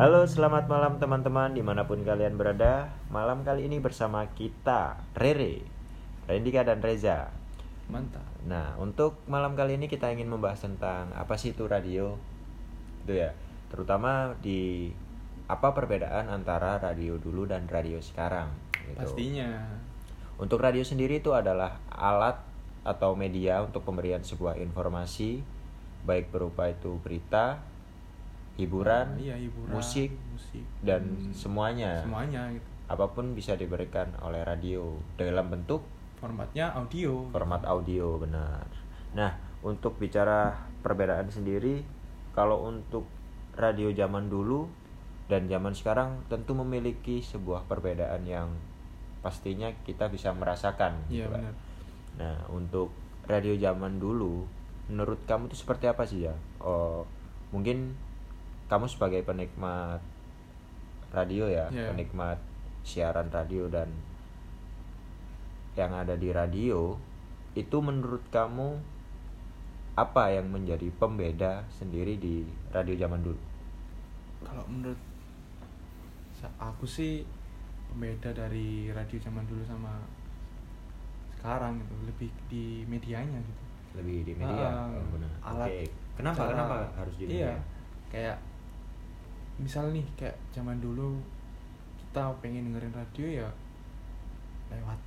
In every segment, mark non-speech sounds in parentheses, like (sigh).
Halo, selamat malam teman-teman di mana pun kalian berada. Malam kali ini bersama kita, Rere, Rendika dan Reza. Mantap. Nah, untuk malam kali ini kita ingin membahas tentang apa sih itu radio, itu ya, terutama di apa perbedaan antara radio dulu dan radio sekarang. gitu. Pastinya. Untuk radio sendiri itu adalah alat atau media untuk pemberian sebuah informasi, baik berupa itu berita, hiburan, Iya, hiburan, musik, musik dan Hmm, semuanya. semuanya gitu. Apa pun bisa diberikan oleh radio dalam bentuk Formatnya audio. format audio benar. Nah, untuk bicara perbedaan sendiri, kalau untuk radio zaman dulu dan zaman sekarang tentu memiliki sebuah perbedaan yang pastinya kita bisa merasakan. Iya, gitu benar. Nah, untuk radio zaman dulu, menurut kamu itu seperti apa sih ya? Oh, mungkin kamu sebagai penikmat radio ya, Iya. penikmat siaran radio dan yang ada di radio, itu menurut kamu apa yang menjadi pembeda sendiri di radio zaman dulu? Kalau menurut aku sih pembeda dari radio zaman dulu sama sekarang gitu lebih di medianya gitu. Lebih di media, benar. alat Oke. Kenapa? cara- Kenapa harus di media? Iya. Kayak misal nih kayak zaman dulu kita pengen dengerin radio ya lewat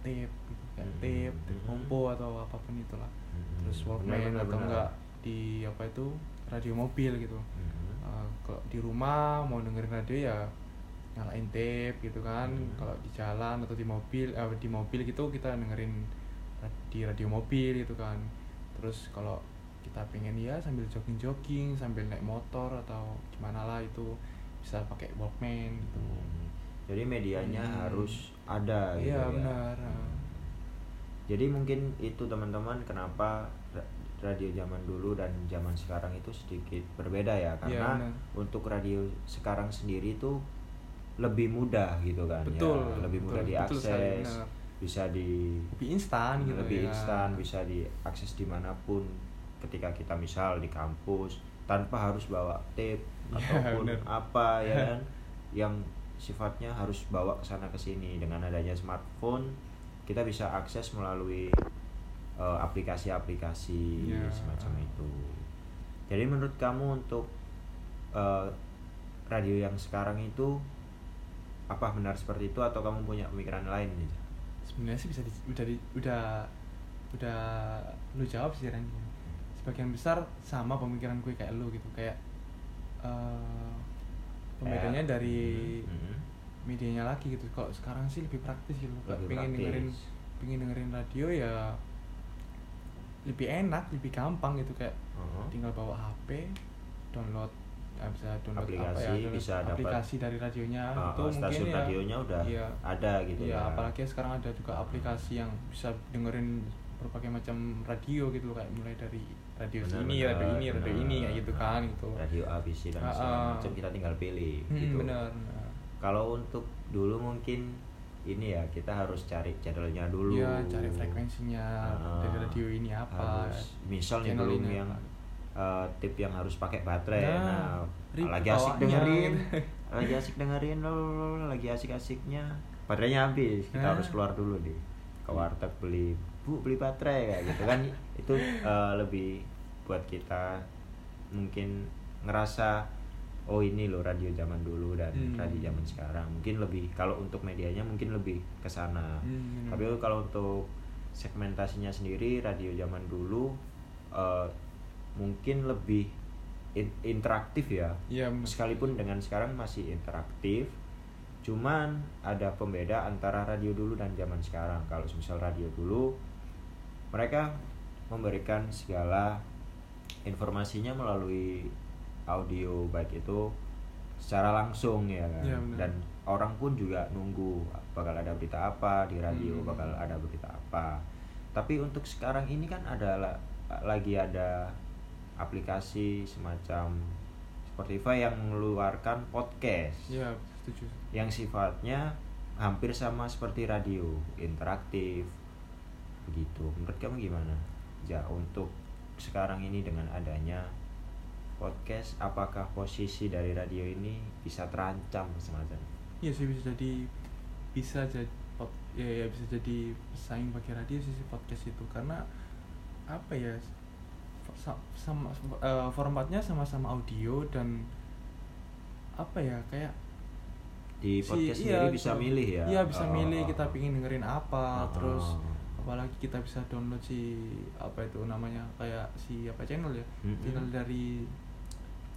tape gitu kayak Hmm. tape, tape Hmm. kompo atau apa pun itulah. Hmm, Terus benar, Walkman benar, atau benar. enggak di apa itu radio mobil gitu. Hmm. Uh, kalau di rumah mau dengerin radio ya nyalain tape gitu kan. Hmm. Kalau di jalan atau di mobil eh, di mobil gitu kita dengerin di radio mobil gitu kan. Terus kalau kita pengen ya sambil jogging-jogging, sambil naik motor atau gimana lah itu bisa pakai Walkman gitu. Hmm. Jadi medianya Hmm. harus ada gitu Iya ya. benar. uh. Jadi mungkin itu teman-teman kenapa ra- radio zaman dulu dan zaman sekarang itu sedikit berbeda ya karena benar. untuk radio sekarang sendiri itu lebih mudah gitu kan Betul. ya lebih mudah betul, betul sekali, diakses benar. Bisa di Lebih instan gitu lebih ya. instan bisa diakses di mana pun ketika kita misal di kampus tanpa harus bawa tape Iya, ataupun benar. apa ya (laughs) kan yang sifatnya harus bawa ke sana ke sini dengan adanya smartphone kita bisa akses melalui eh, aplikasi-aplikasi Iya. semacam itu jadi menurut kamu untuk eh, radio yang sekarang itu apa benar seperti itu atau kamu punya pemikiran lain nih sebenarnya sih bisa di, udah di, udah udah lu jawab sih Ren sebagian besar sama pemikiran gue kayak lu gitu kayak eh pembedanya Kayak- dari Hmm, hmm. medianya lagi gitu kalau sekarang sih lebih praktis gitu Lebih pengen praktis. dengerin pengen dengerin radio ya lebih enak lebih gampang gitu kayak Oh. tinggal bawa HP download ya bisa download apa Aplikasi, ya download bisa dapat- aplikasi dari radionya Ah, itu ah, mungkin stasiun ya radionya udah iya, ada gitu Iya, ya. apalagi sekarang ada juga aplikasi yang bisa dengerin berbagai macam radio gitu kayak mulai dari radio Benar, ini, benar, radio ini, radio benar. ini kayak gitu kan gitu. Radio ABC dan segala ah. macam kita tinggal pilih Hmm, gitu. benar. Nah, Kalau untuk dulu mungkin ini ya kita harus cari channelnya dulu. Iya, cari frekuensinya dari radio ini apa. Harus misal nih belum yang apa. Eh, tip yang harus pakai baterai. Nah, Nah, (laughs) lagi asik dengerin, lagi asik dengerin, lol, lagi asik-asiknya baterainya habis. Kita Nah. harus keluar dulu nih ke warteg beli bu beli baterai kayak gitu kan (laughs) itu eh, lebih buat kita mungkin ngerasa oh ini loh radio zaman dulu dan Hmm. radio zaman sekarang mungkin lebih kalau untuk medianya mungkin lebih ke sana Hmm, tapi kalau untuk segmentasinya sendiri radio zaman dulu eh, mungkin lebih in- interaktif ya. Iya, sekalipun dengan sekarang masih interaktif cuman ada pembeda antara radio dulu dan zaman sekarang. Kalau misal radio dulu mereka memberikan segala informasinya melalui audio baik itu secara langsung ya kan. Benar. dan orang pun juga nunggu bakal ada berita apa di radio Hmm. bakal ada berita apa. Tapi untuk sekarang ini kan ada la- lagi ada aplikasi semacam Spotify yang mengeluarkan podcast. Setuju. yang sifatnya hampir sama seperti radio interaktif. Begitu. Menurut kamu gimana? Ya untuk sekarang ini dengan adanya podcast apakah posisi dari radio ini bisa terancam semacam? Iya sih bisa jadi bisa jadi ya, ya bisa jadi pesaing bagi radio sih si podcast itu. Karena apa ya sama eh, formatnya sama-sama audio dan apa ya kayak di si- podcast iya, sendiri bisa gitu. milih ya iya bisa Oh, milih kita oh. pingin dengerin apa Oh, terus apalagi kita bisa download si apa itu namanya kayak si apa channel ya Mm-mm. channel dari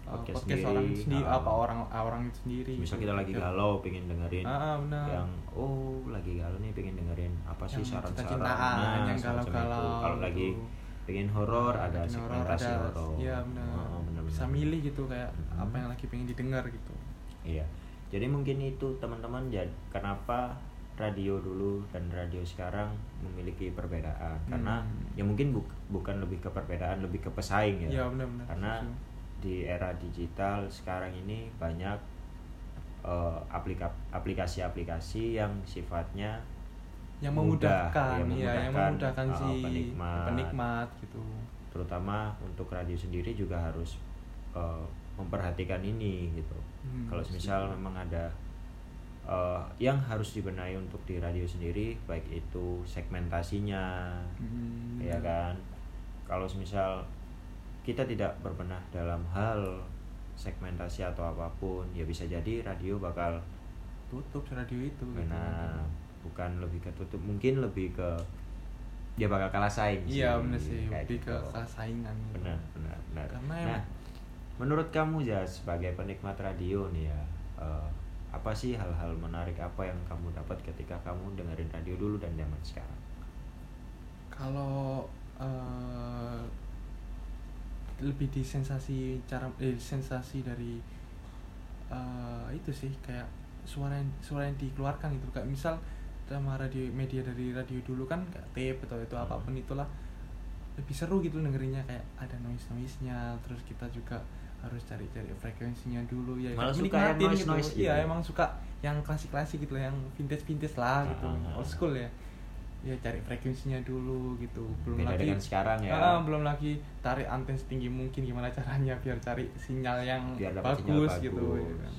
uh, Podcast podcast, orang sendiri, sendiri ah. apa orang orang itu sendiri misal gitu. kita lagi Ya. galau pengen dengerin ah, ah, benar yang oh lagi galau nih pengen dengerin apa sih saran-saran Nah, yang galau-galau kalau lagi gitu. Pengen horor ada horor, segmentasi ada- horor iya benar Oh, benar, bisa benar. milih gitu kayak Mhm. apa yang lagi pengen didengar gitu Iya. Jadi mungkin itu teman-teman jadi kenapa radio dulu dan radio sekarang memiliki perbedaan karena Hmm. ya mungkin buk- bukan lebih ke perbedaan lebih ke pesaing ya. Iya, benar-benar, Karena setuju. di era digital sekarang ini banyak aplika- aplikasi-aplikasi yang sifatnya yang mudah, memudahkan ya, ya, yang memudahkan, memudahkan uh, si penikmat. penikmat gitu terutama untuk radio sendiri juga harus eh, memperhatikan ini gitu. Hmm, Kalau misal memang ada eh, yang harus dibenahi untuk di radio sendiri, baik itu segmentasinya, Hmm, ya kan. Kalau misal kita tidak berbenah dalam hal segmentasi atau apa pun, ya bisa jadi radio bakal tutup radio itu gitu. Bukan lebih ke tutup, mungkin lebih ke dia bakal kalah saing iya benar sih kayak lebih gitu. ke kesaingan gitu. benar benar benar Karena nah emang- menurut kamu ya sebagai penikmat radio nih ya eh, apa sih hal-hal menarik apa yang kamu dapat ketika kamu dengerin radio dulu dan zaman sekarang kalau eh, lebih di sensasi cara eh, sensasi dari eh, itu sih kayak suara yang suara yang dikeluarkan gitu kayak misal sama radio media dari radio dulu kan kayak tape atau itu Hmm. apa pun itulah lebih seru gitu dengerinnya kayak ada noise noise nya terus kita juga harus cari-cari frekuensinya dulu ya Malah suka yang menikmatin noise-noise gitu iya ya? emang suka yang klasik klasik gitu lah, yang vintage vintage lah gitu Ah, ah, ah. old school ya ya cari frekuensinya dulu gitu belum Beda lagi dengan sekarang ya. Ah, belum lagi tarik anten setinggi mungkin gimana caranya biar cari sinyal yang biar bagus, sinyal bagus gitu ya kan.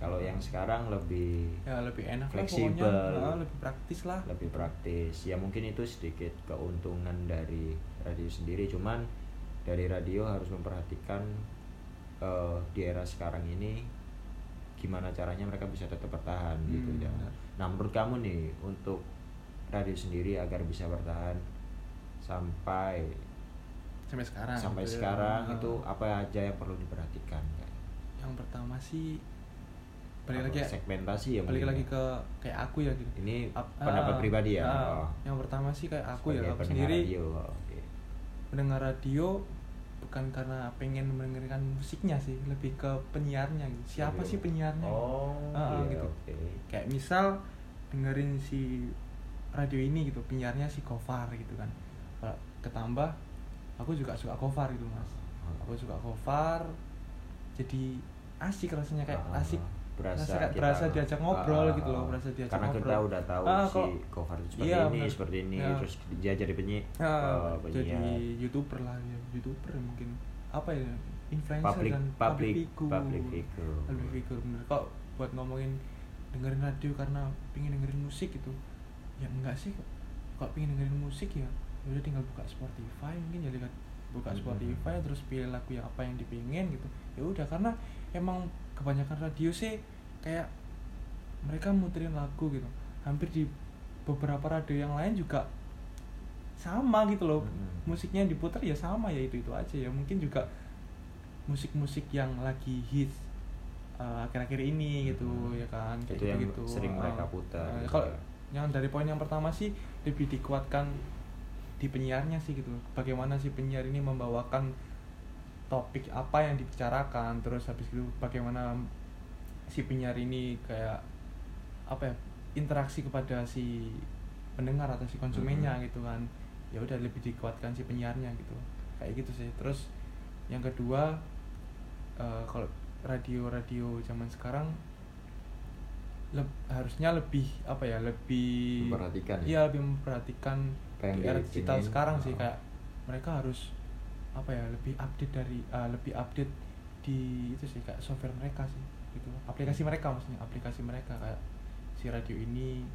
Kalau yang sekarang lebih ya lebih enak lah Fleksibel. pokoknya Ah, lebih praktis lah lebih praktis ya mungkin itu sedikit keuntungan dari radio sendiri cuman dari radio harus memperhatikan eh, di era sekarang ini gimana caranya mereka bisa tetap bertahan gitu Hmm, ya benar. nah menurut kamu nih untuk radio sendiri agar bisa bertahan sampai sampai sekarang sampai gitu ya. sekarang Ah. itu apa aja yang perlu diperhatikan yang pertama sih balik lagi ya segmentasi ya balik mungkin lagi ya? ke kayak aku ya gitu ini Ap- pendapat ah, pribadi ya ah, Oh. yang pertama sih kayak aku ya Sebagai aku pendengar sendiri radio, oke. mendengar radio bukan karena pengen mendengarkan musiknya sih lebih ke penyiarnya gitu. siapa sih penyiarnya oh Ah, ah, iya, gitu. oke kayak misal dengerin si radio ini gitu penyiarnya si Gofar gitu kan ketambah aku juga suka Gofar gitu mas Ah. aku suka Gofar jadi asik rasanya kayak asik berasa kita- berasa diajak ngobrol ah, gitu loh, berasa diajak karena kita ngobrol. udah tahu Ah, si cover seperti Iya, ini benar. seperti ini Ya. terus dia jadi penyi Ya, eh, jadi youtuber lah ya youtuber mungkin. Apa ya influencer public dan public figure. public figure. Public figure bener. Kok buat ngomongin dengerin radio karena pengen dengerin musik gitu? Ya enggak sih kok. Pengen dengerin musik ya? Ya udah tinggal buka Spotify mungkin ya lihat buka Mhm. Spotify terus pilih lagu yang apa yang dipingin gitu ya udah karena emang kebanyakan radio sih kayak mereka muterin lagu gitu hampir di beberapa radio yang lain juga sama gitu loh Mhm. musiknya yang diputar ya sama ya itu itu aja ya mungkin juga musik-musik yang lagi hits uh, akhir-akhir ini gitu Mhm. ya kan Itu yang sering mereka putar Uh, gitu kalau ya. yang dari poin yang pertama sih lebih dikuatkan di penyiarnya sih gitu. Bagaimana si penyiar ini membawakan topik apa yang dibicarakan terus habis itu bagaimana si penyiar ini kayak apa ya interaksi kepada si pendengar atau si konsumennya Mhm. gitu kan. Ya udah lebih dikuatkan si penyiarnya gitu. Kayak gitu sih. Terus yang kedua eh, kalau radio-radio zaman sekarang leb- harusnya lebih apa ya lebih Memperhatikan ya? iya lebih memperhatikan di era digital sekarang sih oh. kayak mereka harus apa ya lebih update dari ah, lebih update di itu sih kayak software mereka sih gitu aplikasi mereka maksudnya aplikasi mereka kayak si radio ini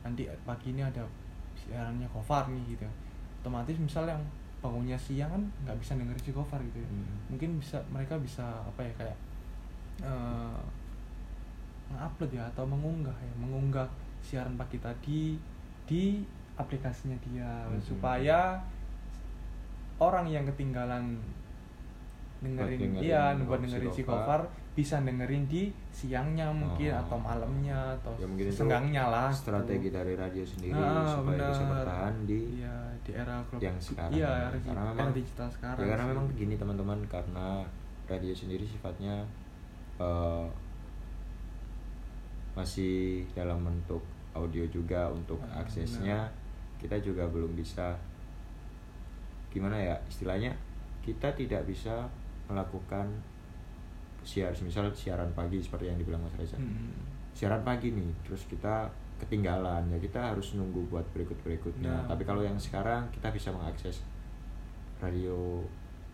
nanti pagi ini ada siarannya Gofar nih gitu otomatis misal yang bangunnya siang kan nggak bisa dengerin si Gofar gitu ya Hmm. mungkin bisa mereka bisa apa ya kayak eh ngupload ya atau mengunggah ya mengunggah siaran pagi tadi di aplikasinya dia Mhm. supaya orang yang ketinggalan dengerin iya si buat dengerin si. Gofar bisa dengerin di siangnya mungkin Oh. atau malamnya atau Ya, senggangnya lah strategi gitu. dari radio sendiri Ah, supaya bisa benar. bertahan di iya di era global yang sekarang iya ya. era, Karena era memang- digital sekarang ya karena memang begini teman-teman karena radio sendiri sifatnya eh, masih dalam bentuk audio juga untuk Ah, aksesnya. kita juga belum bisa gimana ya istilahnya kita tidak bisa melakukan siar misal siaran pagi seperti yang dibilang Mas Reza. Mm. siaran pagi nih terus kita ketinggalan ya kita harus nunggu buat berikut berikutnya Nah, tapi kalau yang sekarang kita bisa mengakses radio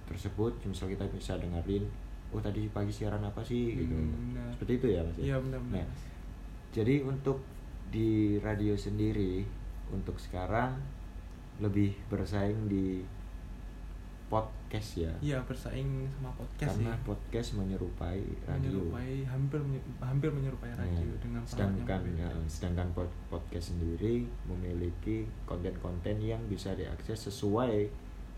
tersebut. Misal kita bisa dengerin oh tadi pagi siaran apa sih? Gitu. Hmm, benar. seperti itu ya mas ya? iya benar-benar Nah, jadi untuk di radio sendiri untuk sekarang lebih bersaing di podcast ya. Iya bersaing sama podcast karena sih. podcast menyerupai radio. Menyerupai hampir hampir menyerupai Nah, radio dengan sedangkan ya, sedangkan pod- podcast sendiri memiliki konten-konten yang bisa diakses sesuai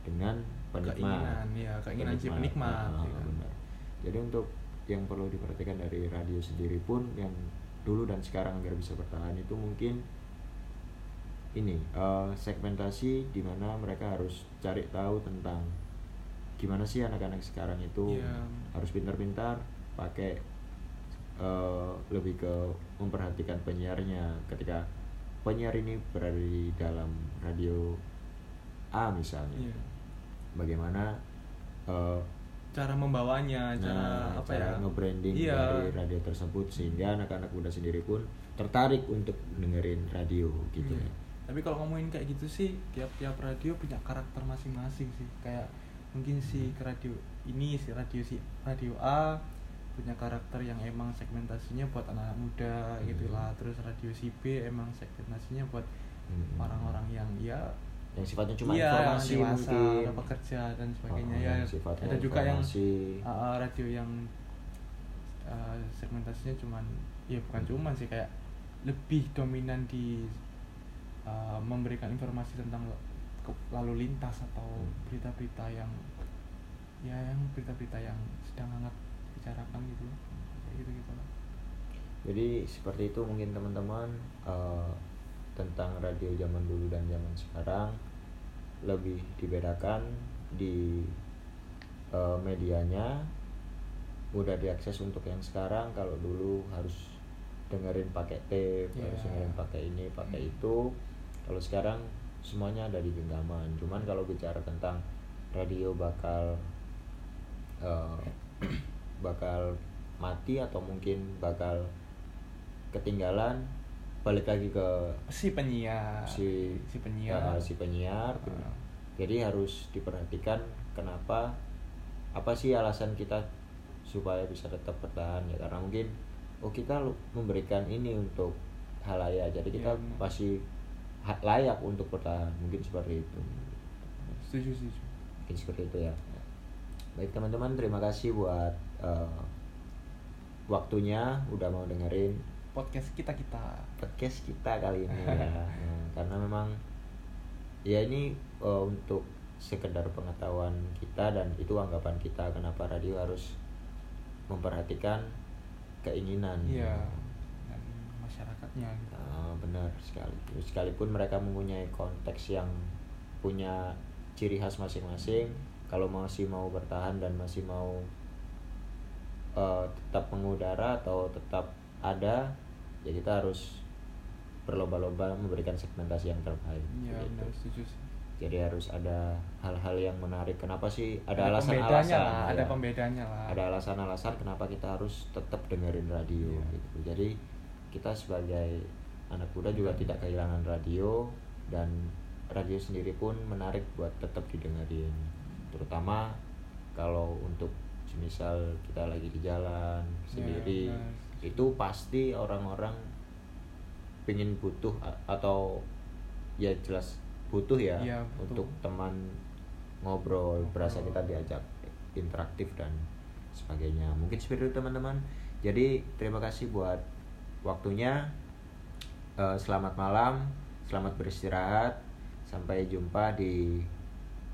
dengan penikmat. Keinginan ya keinginan penikmat. Ah, ya benar. jadi untuk yang perlu diperhatikan dari radio sendiri pun yang dulu dan sekarang agar bisa bertahan itu mungkin ini eh, segmentasi di mana mereka harus cari tahu tentang gimana sih anak-anak sekarang itu Iya. harus pintar-pintar pakai eh, lebih ke memperhatikan penyiarnya ketika penyiar ini berada di dalam radio A misalnya Iya. bagaimana eh, cara membawanya cara nah, apa cara ya nge-branding Iya. dari radio tersebut sehingga anak-anak muda sendiri pun tertarik untuk dengerin radio gitu Iya. ya. tapi kalau ngomongin kayak gitu sih tiap-tiap radio punya karakter masing-masing sih kayak mungkin si Hmm. radio ini si radio si radio A punya karakter yang emang segmentasinya buat anak-anak muda Hmm. gitu lah terus radio si B emang segmentasinya buat Hmm. orang-orang yang ya yang sifatnya cuma iya, informasi dewasa, mungkin pekerja dan sebagainya Oh, ya sifatnya ada juga yang informasi. uh, uh, radio yang uh, segmentasinya cuman ya bukan Hmm. cuman sih kayak lebih dominan di uh, memberikan informasi tentang lalu lintas atau Hmm. berita-berita yang ya yang berita-berita yang sedang hangat bicarakan gitu kayak gitu gitu lah Jadi seperti itu mungkin teman-teman eh, tentang radio zaman dulu dan zaman sekarang lebih dibedakan di eh, medianya mudah diakses untuk yang sekarang. Kalau dulu harus dengerin pakai tape Iya. harus dengerin pakai ini pakai itu. Kalau sekarang semuanya ada di genggaman. Cuman kalau bicara tentang radio bakal eh, (clears throat) bakal mati atau mungkin bakal ketinggalan balik lagi ke si penyiar. si si penyiar. Ya, si penyiar. Ah. jadi harus diperhatikan kenapa apa sih alasan kita supaya bisa tetap bertahan ya karena mungkin oh kita memberikan ini untuk halayak jadi kita Iya, benar. masih ha- layak untuk bertahan. Mungkin seperti itu. Setuju setuju. Mungkin seperti itu ya. Baik teman-teman terima kasih buat eh, waktunya. Udah mau dengerin podcast kita kita. Podcast kita kali ini ya. Nah, (laughs) karena memang ya ini eh, untuk sekedar pengetahuan kita dan itu anggapan kita kenapa radio harus memperhatikan keinginan. Iya dan masyarakatnya gitu. Nah, benar sekali. Sekalipun mereka mempunyai konteks yang punya ciri khas masing-masing kalau masih mau bertahan dan masih mau eh, tetap mengudara atau tetap ada ya kita harus berlomba-lomba memberikan segmentasi yang terbaik iya gitu. benar setuju sih jadi harus ada hal-hal yang menarik kenapa sih ada alasan-alasan lah ada ya. pembedanya lah ada alasan-alasan kenapa kita harus tetap dengerin radio Iya. gitu jadi kita sebagai anak muda juga Iya. tidak kehilangan radio dan radio sendiri pun menarik buat tetap didengerin terutama kalau untuk misal kita lagi di jalan Ya, sendiri benar. Itu pasti orang-orang pengen butuh atau ya jelas butuh ya Iya, butuh. untuk teman ngobrol berasa Ngobrol. kita diajak interaktif dan sebagainya. Mungkin seperti itu teman-teman. Jadi terima kasih buat waktunya. Eh, selamat malam selamat beristirahat. Sampai jumpa di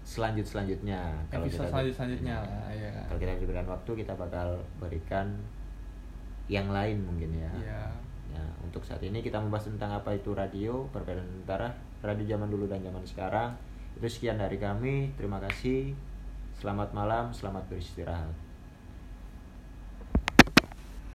selanjut selanjutnya episode selanjut selanjutnya ya kalau kita diberikan waktu kita bakal berikan yang lain mungkin ya Iya. Ya, untuk saat ini kita membahas tentang apa itu radio, perbedaan antara radio zaman dulu dan zaman sekarang. Itu sekian dari kami. Terima kasih. Selamat malam, selamat beristirahat.